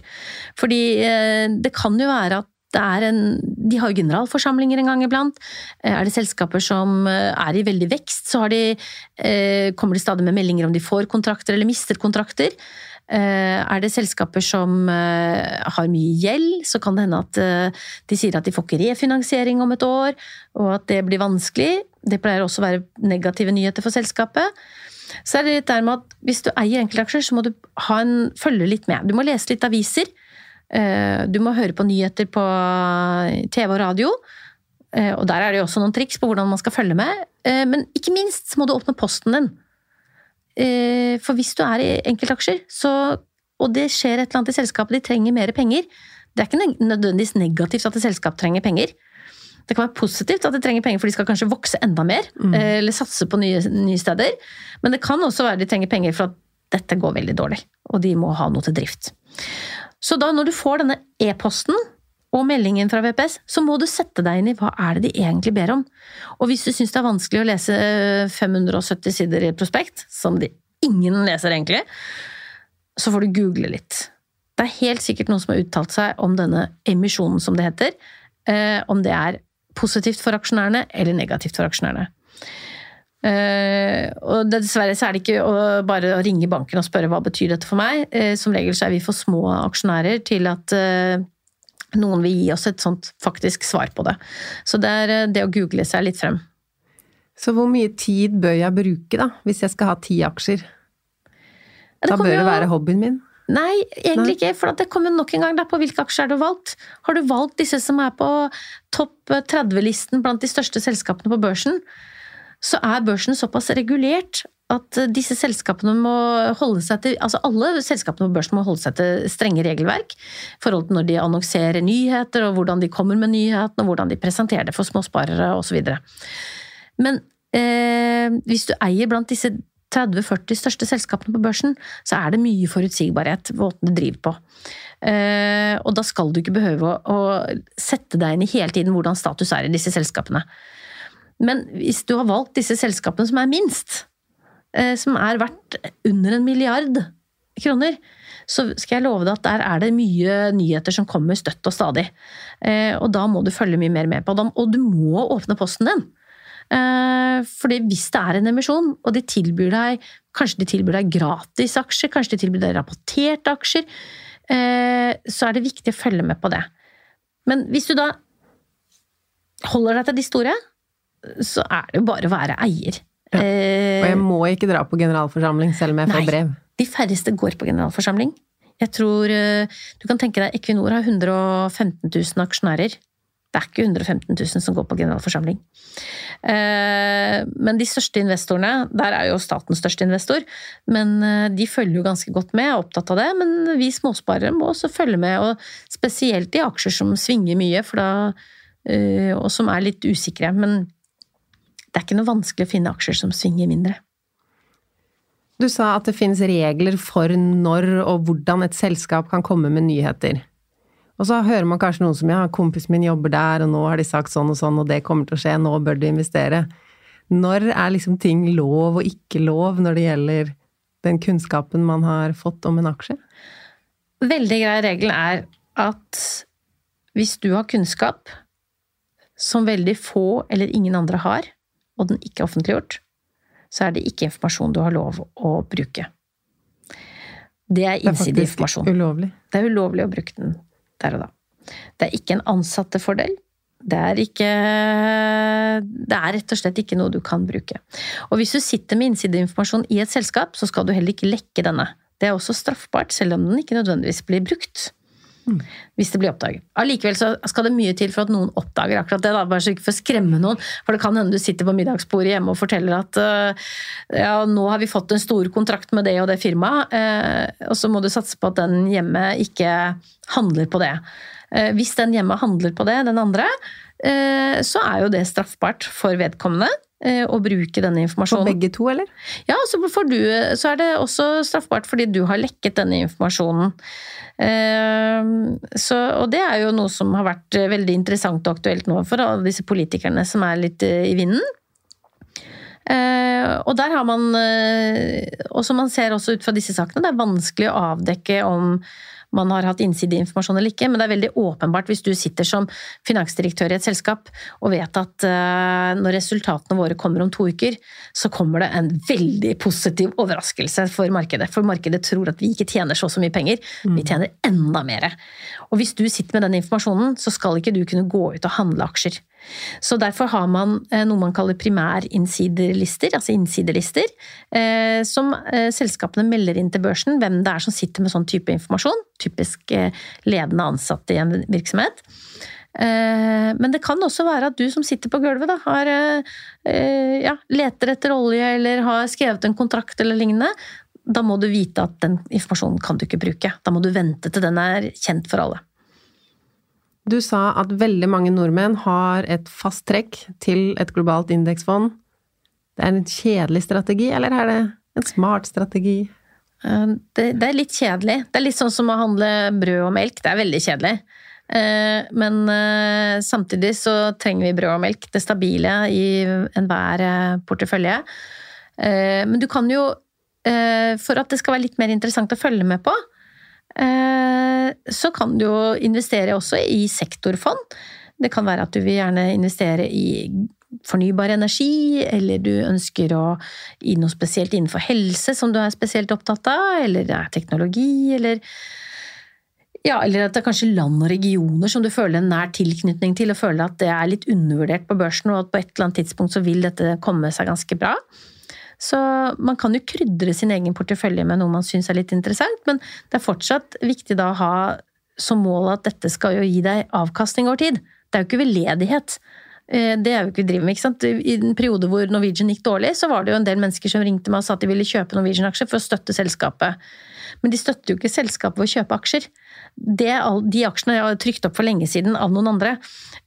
Fordi eh, det kan jo være at en De har jo generalforsamlinger en gang iblant. Eh, er det selskaper som eh, er i veldig vekst, så de, kommer de stadig med meldinger om de får kontrakter eller mister kontrakter. Er det selskaper som har mye gjeld, så kan det hende at de sier at de får ikke refinansiering om et år, og at det blir vanskelig. Det pleier også å være negative nyheter for selskapet. Så er det litt der med at hvis du eier enkeltaksjer, så må du en, følge litt med. Du må lese litt aviser. Eh, du må høre på nyheter på TV og radio. Eh, og der er det jo også noen triks på hvordan man skal følge med. Eh, men ikke minst må du åpne posten din. For hvis du er i enkeltaksjer, så, og det skjer et eller annet i selskapet, de trenger mer penger Det er ikke nødvendigvis negativt at et selskap trenger penger. Det kan være positivt at de trenger penger for de skal kanskje vokse enda mer, mm. Eh, eller satse på nye, nye, steder. Men det kan også være de trenger penger for at dette går veldig dårlig, og de må ha noe til drift. Så da når du får denne e-posten og meldingen fra VPS, så må du sette deg inn i hva er det de egentlig ber om. Og hvis du syns det er vanskelig å lese 570 sider i et prospekt, som de ingen leser egentlig, så får du google litt. Det er helt sikkert noen som har uttalt seg om denne emisjonen, som det heter. Eh, om det er positivt for aksjonærene eller negativt for aksjonærene. Uh, og dessverre så er det ikke å, bare å ringe banken og spørre hva betyr dette for meg. Uh, som regel så er vi for små aksjonærer til at uh, noen vil gi oss et sånt faktisk svar på det. Så det er det å google seg litt frem. Så hvor mye tid bør jeg bruke, da, hvis jeg skal ha ti aksjer? da bør det være hobbyen min? Nei, egentlig ikke. For det kommer nok en gang på hvilke aksjer du har valgt. Har du valgt disse som er på topp 30-listen blant de største selskapene på børsen, så er børsen såpass regulert at disse selskapene må holde seg til Altså alle selskapene på børsen må holde seg til strenge regelverk. I forhold til når de annonserer nyheter, og hvordan de kommer med nyhetene, og hvordan de presenterer det for småsparere osv. Men eh, hvis du eier blant disse 30-40 største selskapene på børsen, så er det mye forutsigbarhet måten du driver på. Eh, og da skal du ikke behøve å, sette deg inn i hele tiden hvordan status er i disse selskapene. Men hvis du har valgt disse selskapene som er minst, eh, som er verdt under en milliard kroner, så skal jeg love deg at der er det mye nyheter som kommer støtt og stadig. Eh, og da må du følge mye mer med på dem. Og du må åpne posten din. Eh, fordi hvis det er en emisjon, og de tilbyr deg Kanskje de tilbyr deg gratis aksjer, kanskje de tilbyr deg rapporterte aksjer, så er det viktig å følge med på det. Men hvis du da holder deg til de store, så er det jo bare å være eier. Ja. Og jeg må ikke dra på generalforsamling selv om jeg får Nei, brev. De færreste går på generalforsamling. Jeg tror eh, Du kan tenke deg Equinor har 115 000 aksjonærer. Det er ikke 115 000 som går på generalforsamling. Eh, men de største investorene, der er jo staten største investor, men eh, de følger jo ganske godt med, er opptatt av det. Men vi småsparere må også følge med, og spesielt i aksjer som svinger mye, da, eh, og som er litt usikre. Men det er ikke noe vanskelig å finne aksjer som svinger mindre. Du sa at det finnes regler for når og hvordan et selskap kan komme med nyheter. Og så hører man kanskje noen som ja, kompisen min jobber der, og nå har de sagt sånn og sånn, og det kommer til å skje, nå bør du investere. Når er liksom ting lov og ikke lov når det gjelder den kunnskapen man har fått om en aksje? Veldig grei regel er at hvis du har kunnskap som veldig få eller ingen andre har, og den ikke er offentliggjort, så er det ikke informasjon du har lov å bruke. Det er innsideinformasjon. Det er faktisk ulovlig. Det er ulovlig å bruke den der og da. Det er ikke en ansattefordel det er ikke Det er rett og slett ikke noe du kan bruke. Og hvis du sitter med innsideinformasjon i et selskap, så skal du heller ikke lekke denne. Det er også straffbart, selv om den ikke nødvendigvis blir brukt. Mm. Hvis det blir oppdaget. Allikevel skal det mye til for at noen oppdager akkurat det. Da. Bare så ikke for å skremme noen. For det kan hende du sitter på middagsbordet hjemme og forteller at uh, ja, nå har vi fått en stor kontrakt med det og det firmaet, uh, og så må du satse på at den hjemme ikke handler på det. Uh, hvis den hjemme handler på det, den andre, så er jo det straffbart for vedkommende å bruke denne informasjonen. For begge to, eller? Ja, så, du, så er det også straffbart fordi du har lekket denne informasjonen. Ehm, så, og det er jo noe som har vært veldig interessant og aktuelt nå for alle disse politikerne som er litt eh, i vinden. Ehm, og der har man eh, Og som man ser også ut fra disse sakene, det er vanskelig å avdekke om man har hatt innsideinformasjon eller ikke, men det er veldig åpenbart hvis du sitter som finansdirektør i et selskap og vet at uh, når resultatene våre kommer om to uker, så kommer det en veldig positiv overraskelse for markedet. For markedet tror at vi ikke tjener så så mye penger, vi mm. tjener enda mer. Og hvis du sitter med den informasjonen, så skal ikke du kunne gå ut og handle aksjer. Så derfor har man eh, noe man kaller primærinnsiderlister, altså innsidelister, eh, som eh, selskapene melder inn til børsen hvem det er som sitter med sånn type informasjon. Typisk ledende ansatte i en virksomhet. Men det kan også være at du som sitter på gulvet, da, har, ja, leter etter olje eller har skrevet en kontrakt eller lignende. Da må du vite at den informasjonen kan du ikke bruke. Da må du vente til den er kjent for alle. Du sa at veldig mange nordmenn har et fast trekk til et globalt indeksfond. Det er en kjedelig strategi, eller er det en smart strategi? Eh, det, er litt kjedelig. Det er litt sånn som å handle brød og melk. Det er veldig kjedelig. Eh, men eh, samtidig så trenger vi brød og melk, det stabile i enhver portefølje. Men du kan jo, for at det skal være litt mer interessant å følge med på, så kan du jo investere også i sektorfond. Det kan være at du vil gjerne investere i fornybar energi, eller du ønsker å i noe spesielt innenfor helse som du er spesielt opptatt av, eller det er teknologi, eller ja, eller at det er kanskje land og regioner som du føler en nær tilknytning til, og føler at det er litt undervurdert på børsen, og at på et eller annet tidspunkt så vil dette komme seg ganske bra. Så man kan jo krydre sin egen portefølje med noe man syns er litt interessant, men det er fortsatt viktig da å ha som mål at dette skal jo gi deg avkastning over tid. Det er jo ikke veldedighet. Eh, det er jo ikke vi driver med. ikke sant? I en periode hvor Norwegian gikk dårlig, så var det jo en del mennesker som ringte meg og sa at de ville kjøpe Norwegian-aksjer for å støtte selskapet. Men de støtter jo ikke selskapet ved å kjøpe aksjer. Det, de aksjene er trykt opp for lenge siden av noen andre.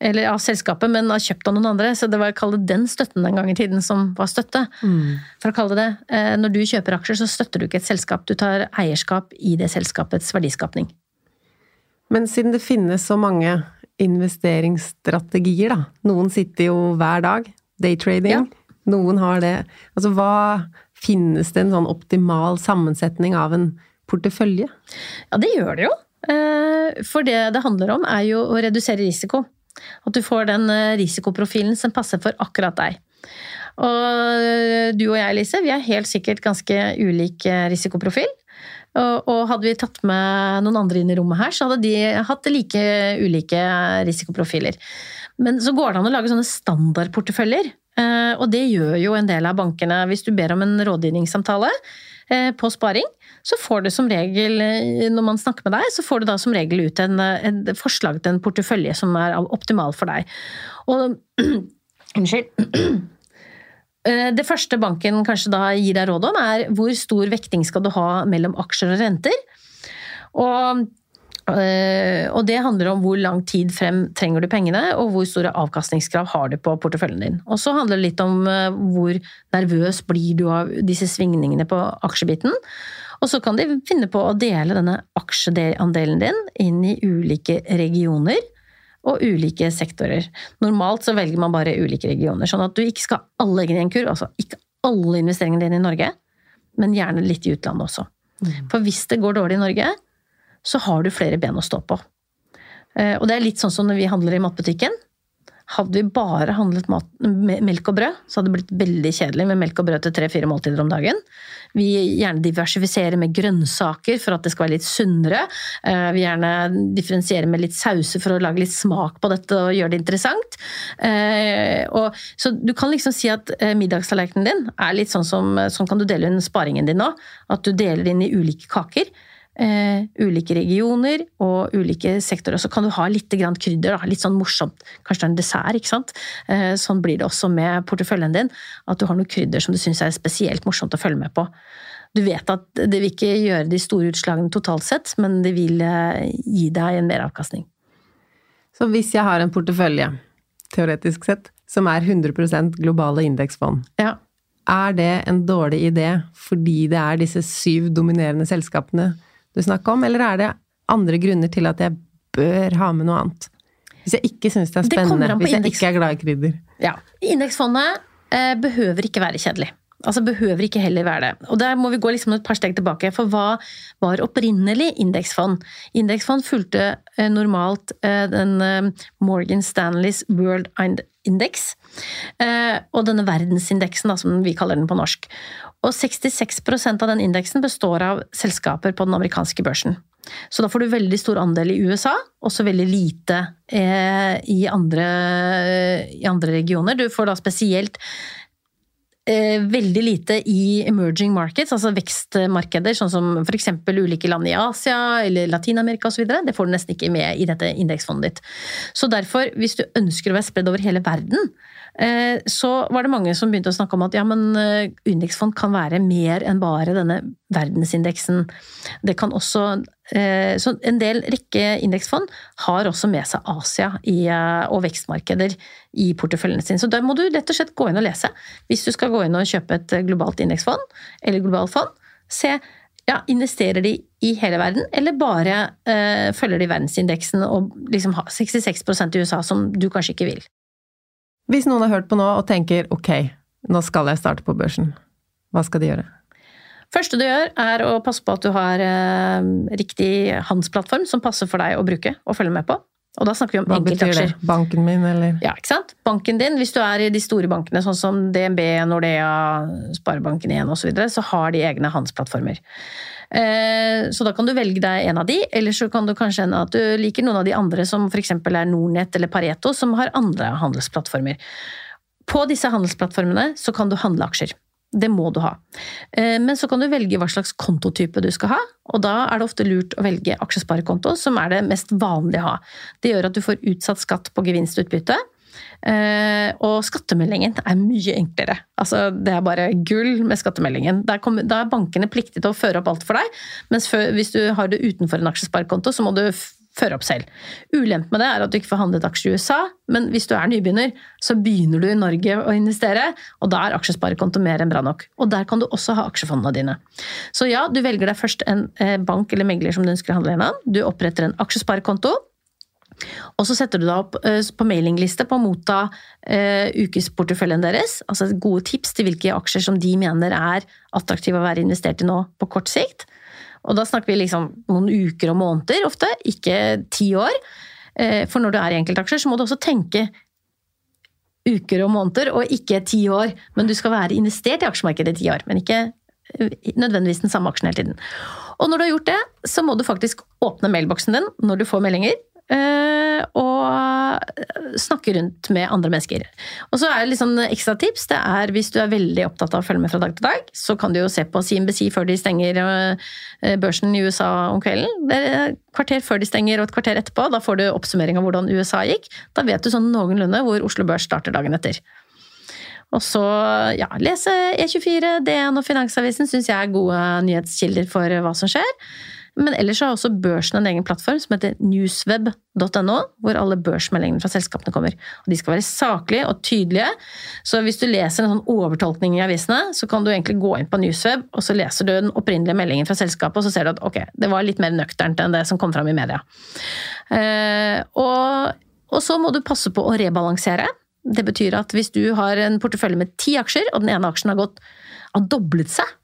Eller av selskapet, men har kjøpt av noen andre. Så det var å kalle den støtten den gang i tiden som var støtte. Mm. For å kalle det det. Eh, når du kjøper aksjer, så støtter du ikke et selskap. Du tar eierskap i det selskapets verdiskapning. Men siden det finnes så mange investeringsstrategier, da. Noen sitter jo hver dag. Daytrading. Ja. Noen har det. Altså hva Finnes det en sånn optimal sammensetning av en portefølje? Ja, det gjør det jo. Eh, for det det handler om, er jo å redusere risiko. At du får den eh, risikoprofilen som passer for akkurat deg. Og eh, du og jeg, Lise, vi er helt sikkert ganske ulik risikoprofil. Og hadde vi tatt med noen andre inn i rommet her, så hadde de hatt like ulike risikoprofiler. Men så går det an å lage sånne standardporteføljer. Og det gjør jo en del av bankene. Hvis du ber om en rådgivningssamtale på sparing, så får du som regel, eh, når man snakker med deg, så får du da som regel ut en, en forslag til en portefølje som er optimal for deg. Og *clears throat* Unnskyld. *clears throat* Eh, det første banken kanskje da gir deg råd om, er hvor stor vekting skal du ha mellom aksjer og renter. Og Eh, og det handler om hvor lang tid frem trenger du pengene, og hvor store avkastningskrav har du på porteføljen din. Og så handler det litt om eh, hvor nervøs blir du av disse svingningene på aksjebiten. Og så kan de finne på å dele denne aksjeandelen din inn i ulike regioner og ulike sektorer. Normalt så velger man bare ulike regioner, sånn at du ikke skal ha alle eggene i en kurv. Altså ikke alle investeringene dine i Norge, men gjerne litt i utlandet også. Mm. For hvis det går dårlig i Norge, så har du flere ben å stå på. Eh, og det er litt sånn som når vi handler i matbutikken. Hadde vi bare handlet mat, melk og brød, så hadde det blitt veldig kjedelig med melk og brød til tre-fire måltider om dagen. Vi gjerne diversifiserer med grønnsaker for at det skal være litt sunnere. Eh, vi gjerne differensierer med litt sauser for å lage litt smak på dette og gjøre det interessant. Eh, så du kan liksom si at middagstallerkenen din er litt sånn som Sånn kan du dele inn sparingen din nå. At du deler inn i ulike kaker eh, ulike regioner og ulike sektorer. Så kan du ha litt grann krydder, da, litt sånn morsomt. Kanskje det er en dessert, ikke sant. Eh, sånn blir det også med porteføljen din. At du har noe krydder som du syns er spesielt morsomt å følge med på. Du vet at det vil ikke gjøre de store utslagene totalt sett, men det vil eh, gi deg en meravkastning. Så hvis jeg har en portefølje, teoretisk sett, som er 100% globale indeksfond, ja. er det en dårlig idé fordi det er disse syv dominerende selskapene du snakker om, eller er det andre grunner til at jeg bør ha med noe annet? Hvis jeg ikke syns det er spennende, hvis jeg ikke er glad i krydder. Ja. Indeksfondet eh, behøver ikke være kjedelig. Altså behøver ikke heller være det. Og der må vi gå liksom et par steg tilbake. For hva var opprinnelig indeksfond? Indeksfond fulgte eh, normalt eh, den eh, Morgan Stanleys World Index. Eh, og denne verdensindeksen, da, som vi kaller den på norsk. Og 66% av den indeksen består av selskaper på den amerikanske børsen. Så da får du veldig stor andel i USA, og så veldig lite eh, i, andre, i, andre, regioner. Du får da spesielt eh, veldig lite i emerging markets, altså vekstmarkeder, sånn som f.eks. ulike land i Asia eller Latin-Amerika osv. Det får du nesten ikke med i dette indeksfondet ditt. Så derfor, hvis du ønsker å være spredd over hele verden, så var det mange som begynte å snakke om at ja, men eh, indeksfond kan være mer enn bare denne verdensindeksen. Det kan også eh, Så en del rekke indeksfond har også med seg Asia og vekstmarkeder i porteføljen sin. Så der må du rett og slett gå inn og lese. Hvis du skal gå inn og kjøpe et globalt indeksfond eller globalt fond, se ja, investerer de i hele verden, eller bare eh, følger de verdensindeksen og liksom har 66 i USA, som du kanskje ikke vil? Hvis noen har hørt på nå og tenker ok, nå skal jeg starte på børsen, hva skal de gjøre? første du gjør, er å passe på at du har eh, riktig handelsplattform som passer for deg å bruke og følge med på. Og da snakker vi om Hva enkeltaksjer. Det? Banken min, eller? Ja, ikke sant. Banken din, hvis du er i de store bankene sånn som DNB, Nordea, Sparebanken1 osv., så, videre, så har de egne handelsplattformer. Eh, så da kan du velge deg en av de, eller så kan du kanskje hende at du liker noen av de andre, som f.eks. er Nornett eller Pareto, som har andre handelsplattformer. På disse handelsplattformene så kan du handle aksjer. Det må du ha. Eh, men så kan du velge hva slags kontotype du skal ha, og da er det ofte lurt å velge aksjesparekonto, som er det mest vanlige å ha. Det gjør at du får utsatt skatt på gevinstutbytte. Uh, og skattemeldingen er mye enklere. Altså, det er bare gull med skattemeldingen. Da er bankene pliktige til å føre opp alt for deg, mens for, hvis du har det utenfor en aksjesparekonto, så må du føre opp selv. Ulempen med det er at du ikke får handlet aksjer i USA, men hvis du er nybegynner, så begynner du i Norge å investere, og da er aksjesparekonto mer enn bra nok. Og der kan du også ha aksjefondene dine. Så ja, du velger deg først en eh, bank eller megler som du ønsker å handle gjennom. Du oppretter en aksjesparekonto. Og så setter du deg opp eh, på mailingliste på å motta uh, ukesporteføljen deres. Altså gode tips til hvilke aksjer som de mener er attraktive å være investert i nå på kort sikt. Og da snakker vi liksom noen uker og måneder ofte, ikke ti år. Uh, for når du er i enkeltaksjer, så må du også tenke uker og måneder, og ikke ti år. Men du skal være investert i aksjemarkedet i ti år, men ikke nødvendigvis den samme aksjen hele tiden. Og når du har gjort det, så må du faktisk åpne mailboksen din når du får meldinger. Eh, og snakke rundt med andre mennesker. Og så er det litt sånn ekstra tips. Det er hvis du er veldig opptatt av å følge med fra dag til dag, så kan du jo se på CNBC før de stenger eh, børsen i USA om kvelden. Det er et kvarter før de stenger og et kvarter etterpå. Da får du oppsummering av hvordan USA gikk. Da vet du sånn noenlunde hvor Oslo Børs starter dagen etter. Og så ja, lese E24, DN og Finansavisen syns jeg er gode nyhetskilder for hva som skjer. Men ellers har også børsen en egen plattform som heter newsweb.no, hvor alle børsmeldingene fra selskapene kommer. Og De skal være saklige og tydelige, så hvis du leser en sånn overtolkning i avisene, så kan du egentlig gå inn på Newsweb, og så leser du den opprinnelige meldingen fra selskapet, og så ser du at ok, det var litt mer nøkternt enn det som kom fram i media. Eh, og, og så må du passe på å rebalansere. Det betyr at hvis du har en portefølje med ti aksjer, og den ene aksjen har gått har doblet seg,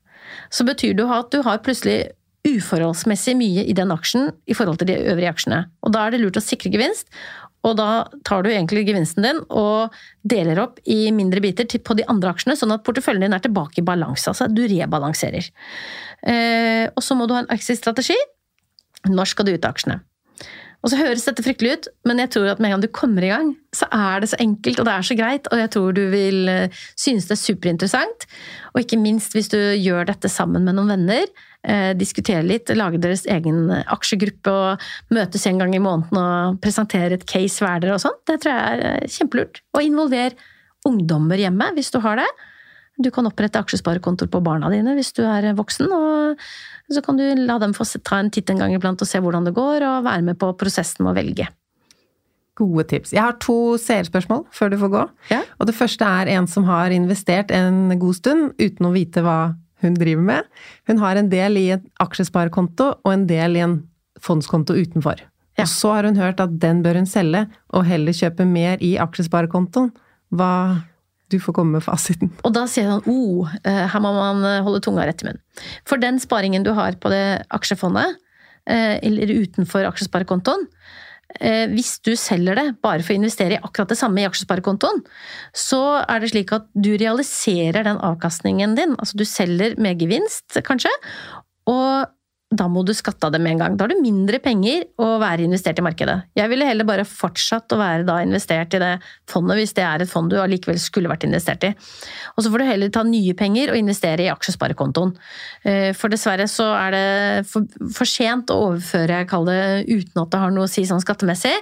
så betyr det at du har plutselig uforholdsmessig mye i den aksjen i forhold til de øvrige aksjene. Og da er det lurt å sikre gevinst. Og da tar du egentlig gevinsten din og deler opp i mindre biter på de andre aksjene, sånn at porteføljen din er tilbake i balanse. Altså du rebalanserer. Eh, og så må du ha en exit-strategi. Når skal du ut av aksjene? Og så høres dette fryktelig ut, men jeg tror at med en gang du kommer i gang, så er det så enkelt og det er så greit, og jeg tror du vil eh, synes det er superinteressant. Og ikke minst hvis du gjør dette sammen med noen venner, eh, diskutere litt, lage deres egen aksjegruppe og møtes en gang i måneden og presentere et case hver dere og sånn. Det tror jeg er eh, kjempelurt. Og involver ungdommer hjemme, hvis du har det. Du kan opprette aksjesparekontoer på barna dine hvis du er voksen, og så kan du la dem få ta en titt en gang iblant og se hvordan det går, og være med på prosessen med å velge. Gode tips. Jeg har to seerspørsmål før du får gå. Ja. Og det første er en som har investert en god stund uten å vite hva hun driver med. Hun har en del i en aksjesparekonto og en del i en fondskonto utenfor. Ja. Og så har hun hørt at den bør hun selge, og heller kjøpe mer i aksjesparekontoen. Hva du får komme med fasiten. Og da sier han oh, her må man eh, holde tunga rett i munnen. For den sparingen du har på det aksjefondet, eh, eller utenfor aksjesparekontoen, hvis du selger det bare for å investere i akkurat det samme i aksjesparekontoen, så er det slik at du realiserer den avkastningen din. Altså du selger med gevinst, kanskje, og da må du skatte av det med en gang. Da har du mindre penger å være investert i markedet. Jeg ville heller bare fortsatt å være da investert i det fondet, hvis det er et fond du allikevel skulle vært investert i. Og så får du heller ta nye penger og investere i aksjesparekontoen. Eh, for dessverre så er det for, sent å overføre, jeg kaller det uten at det har noe å si sånn skattemessig.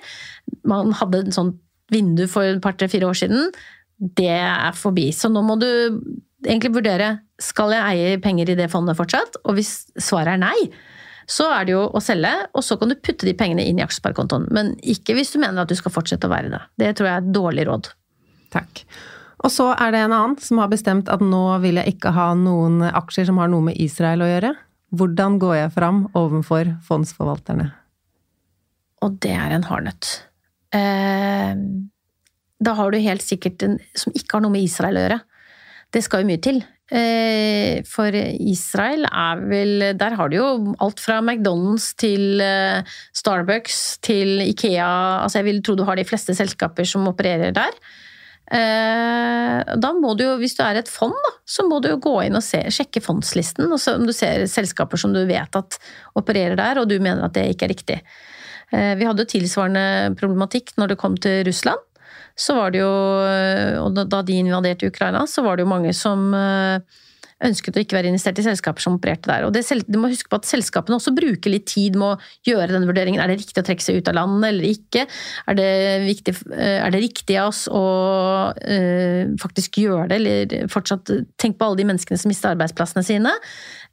Man hadde et sånt vindu for et par-tre-fire år siden. Det er forbi. Så nå må du egentlig vurdere skal jeg eie penger i det fondet fortsatt, og hvis svaret er nei, så er det jo å selge, og så kan du putte de pengene inn i aksjesparekontoen. Men ikke hvis du mener at du skal fortsette å være det. Det tror jeg er et dårlig råd. Takk. Og så er det en annen som har bestemt at nå vil jeg ikke ha noen aksjer som har noe med Israel å gjøre. Hvordan går jeg fram overfor fondsforvalterne? Og det er en hardnøtt. Eh, da har du helt sikkert en som ikke har noe med Israel å gjøre. Det skal jo mye til. Eh, for Israel er vel Der har du jo alt fra McDonald's til eh, Starbucks til Ikea. Altså jeg vil tro du har de fleste selskaper som opererer der. Eh, da må du jo, hvis du er et fond, da, så må du jo gå inn og se, sjekke fondslisten. Og så om du ser selskaper som du vet at opererer der, og du mener at det ikke er riktig. Vi hadde jo tilsvarende problematikk når det kom til Russland så var det jo Og da de invaderte Ukraina, så var det jo mange som eh, ønsket å ikke være investert i selskaper som opererte der. Og det, Du må huske på at selskapene også bruker litt tid med å gjøre den vurderingen. Er det riktig å trekke seg ut av landet eller ikke? Er det, viktig, eh, er det riktig av oss å øh, faktisk gjøre det, eller fortsatt tenke på alle de menneskene som mister arbeidsplassene sine?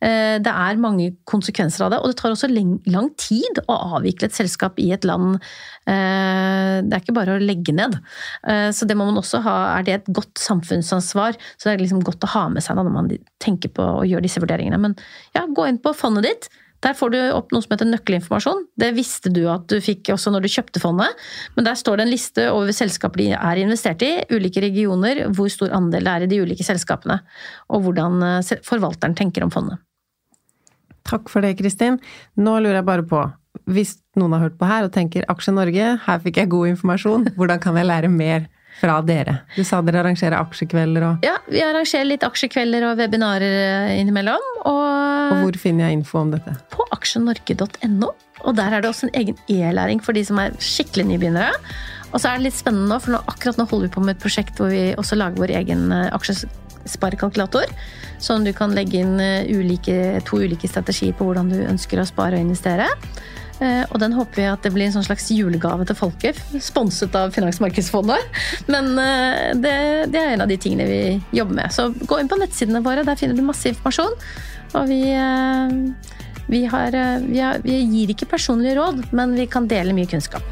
Uh, det er mange konsekvenser av det, og det tar også lang tid å avvikle et selskap i et land. Uh, det er ikke bare å legge ned. Så det må man også ha. Er det et godt samfunnsansvar? Så det er liksom godt å ha med seg når man tenker på å gjøre disse vurderingene. Men ja, gå inn på fondet ditt. Der får du opp noe som heter nøkkelinformasjon. Det visste du at du fikk også når du kjøpte fondet. Men der står det en liste over selskaper de er investert i, ulike regioner, hvor stor andel det er i de ulike selskapene, og hvordan eh, forvalteren tenker om fondet. Takk for det, Kristin. Nå lurer jeg bare på, hvis noen har hørt på her og tenker Aksje Norge, her fikk jeg god informasjon, *laughs* hvordan kan jeg lære mer? fra dere? Du sa dere arrangerer aksjekvelder og Ja, vi arrangerer litt aksjekvelder og webinarer eh, innimellom. Og, og hvor finner jeg info om dette? På aksjenorge.no. Og der er det også en egen e-læring for de som er skikkelig nybegynnere. Og så er det litt spennende nå, for nå, akkurat nå holder vi på med et prosjekt hvor vi også lager vår egen eh, aksjesparekalkulator. Sånn du kan legge inn eh, ulike, to ulike strategier på hvordan du ønsker å spare og investere. Eh, og den håper vi at det blir en sånn slags julegave til folket, sponset av Finansmarkedsfondet. Men eh, det, det, er en av de tingene vi jobber med. Så gå inn på nettsidene våre, der finner du masse informasjon. Og vi, vi, har, vi, har, vi gir ikke personlige råd, men vi kan dele mye kunnskap.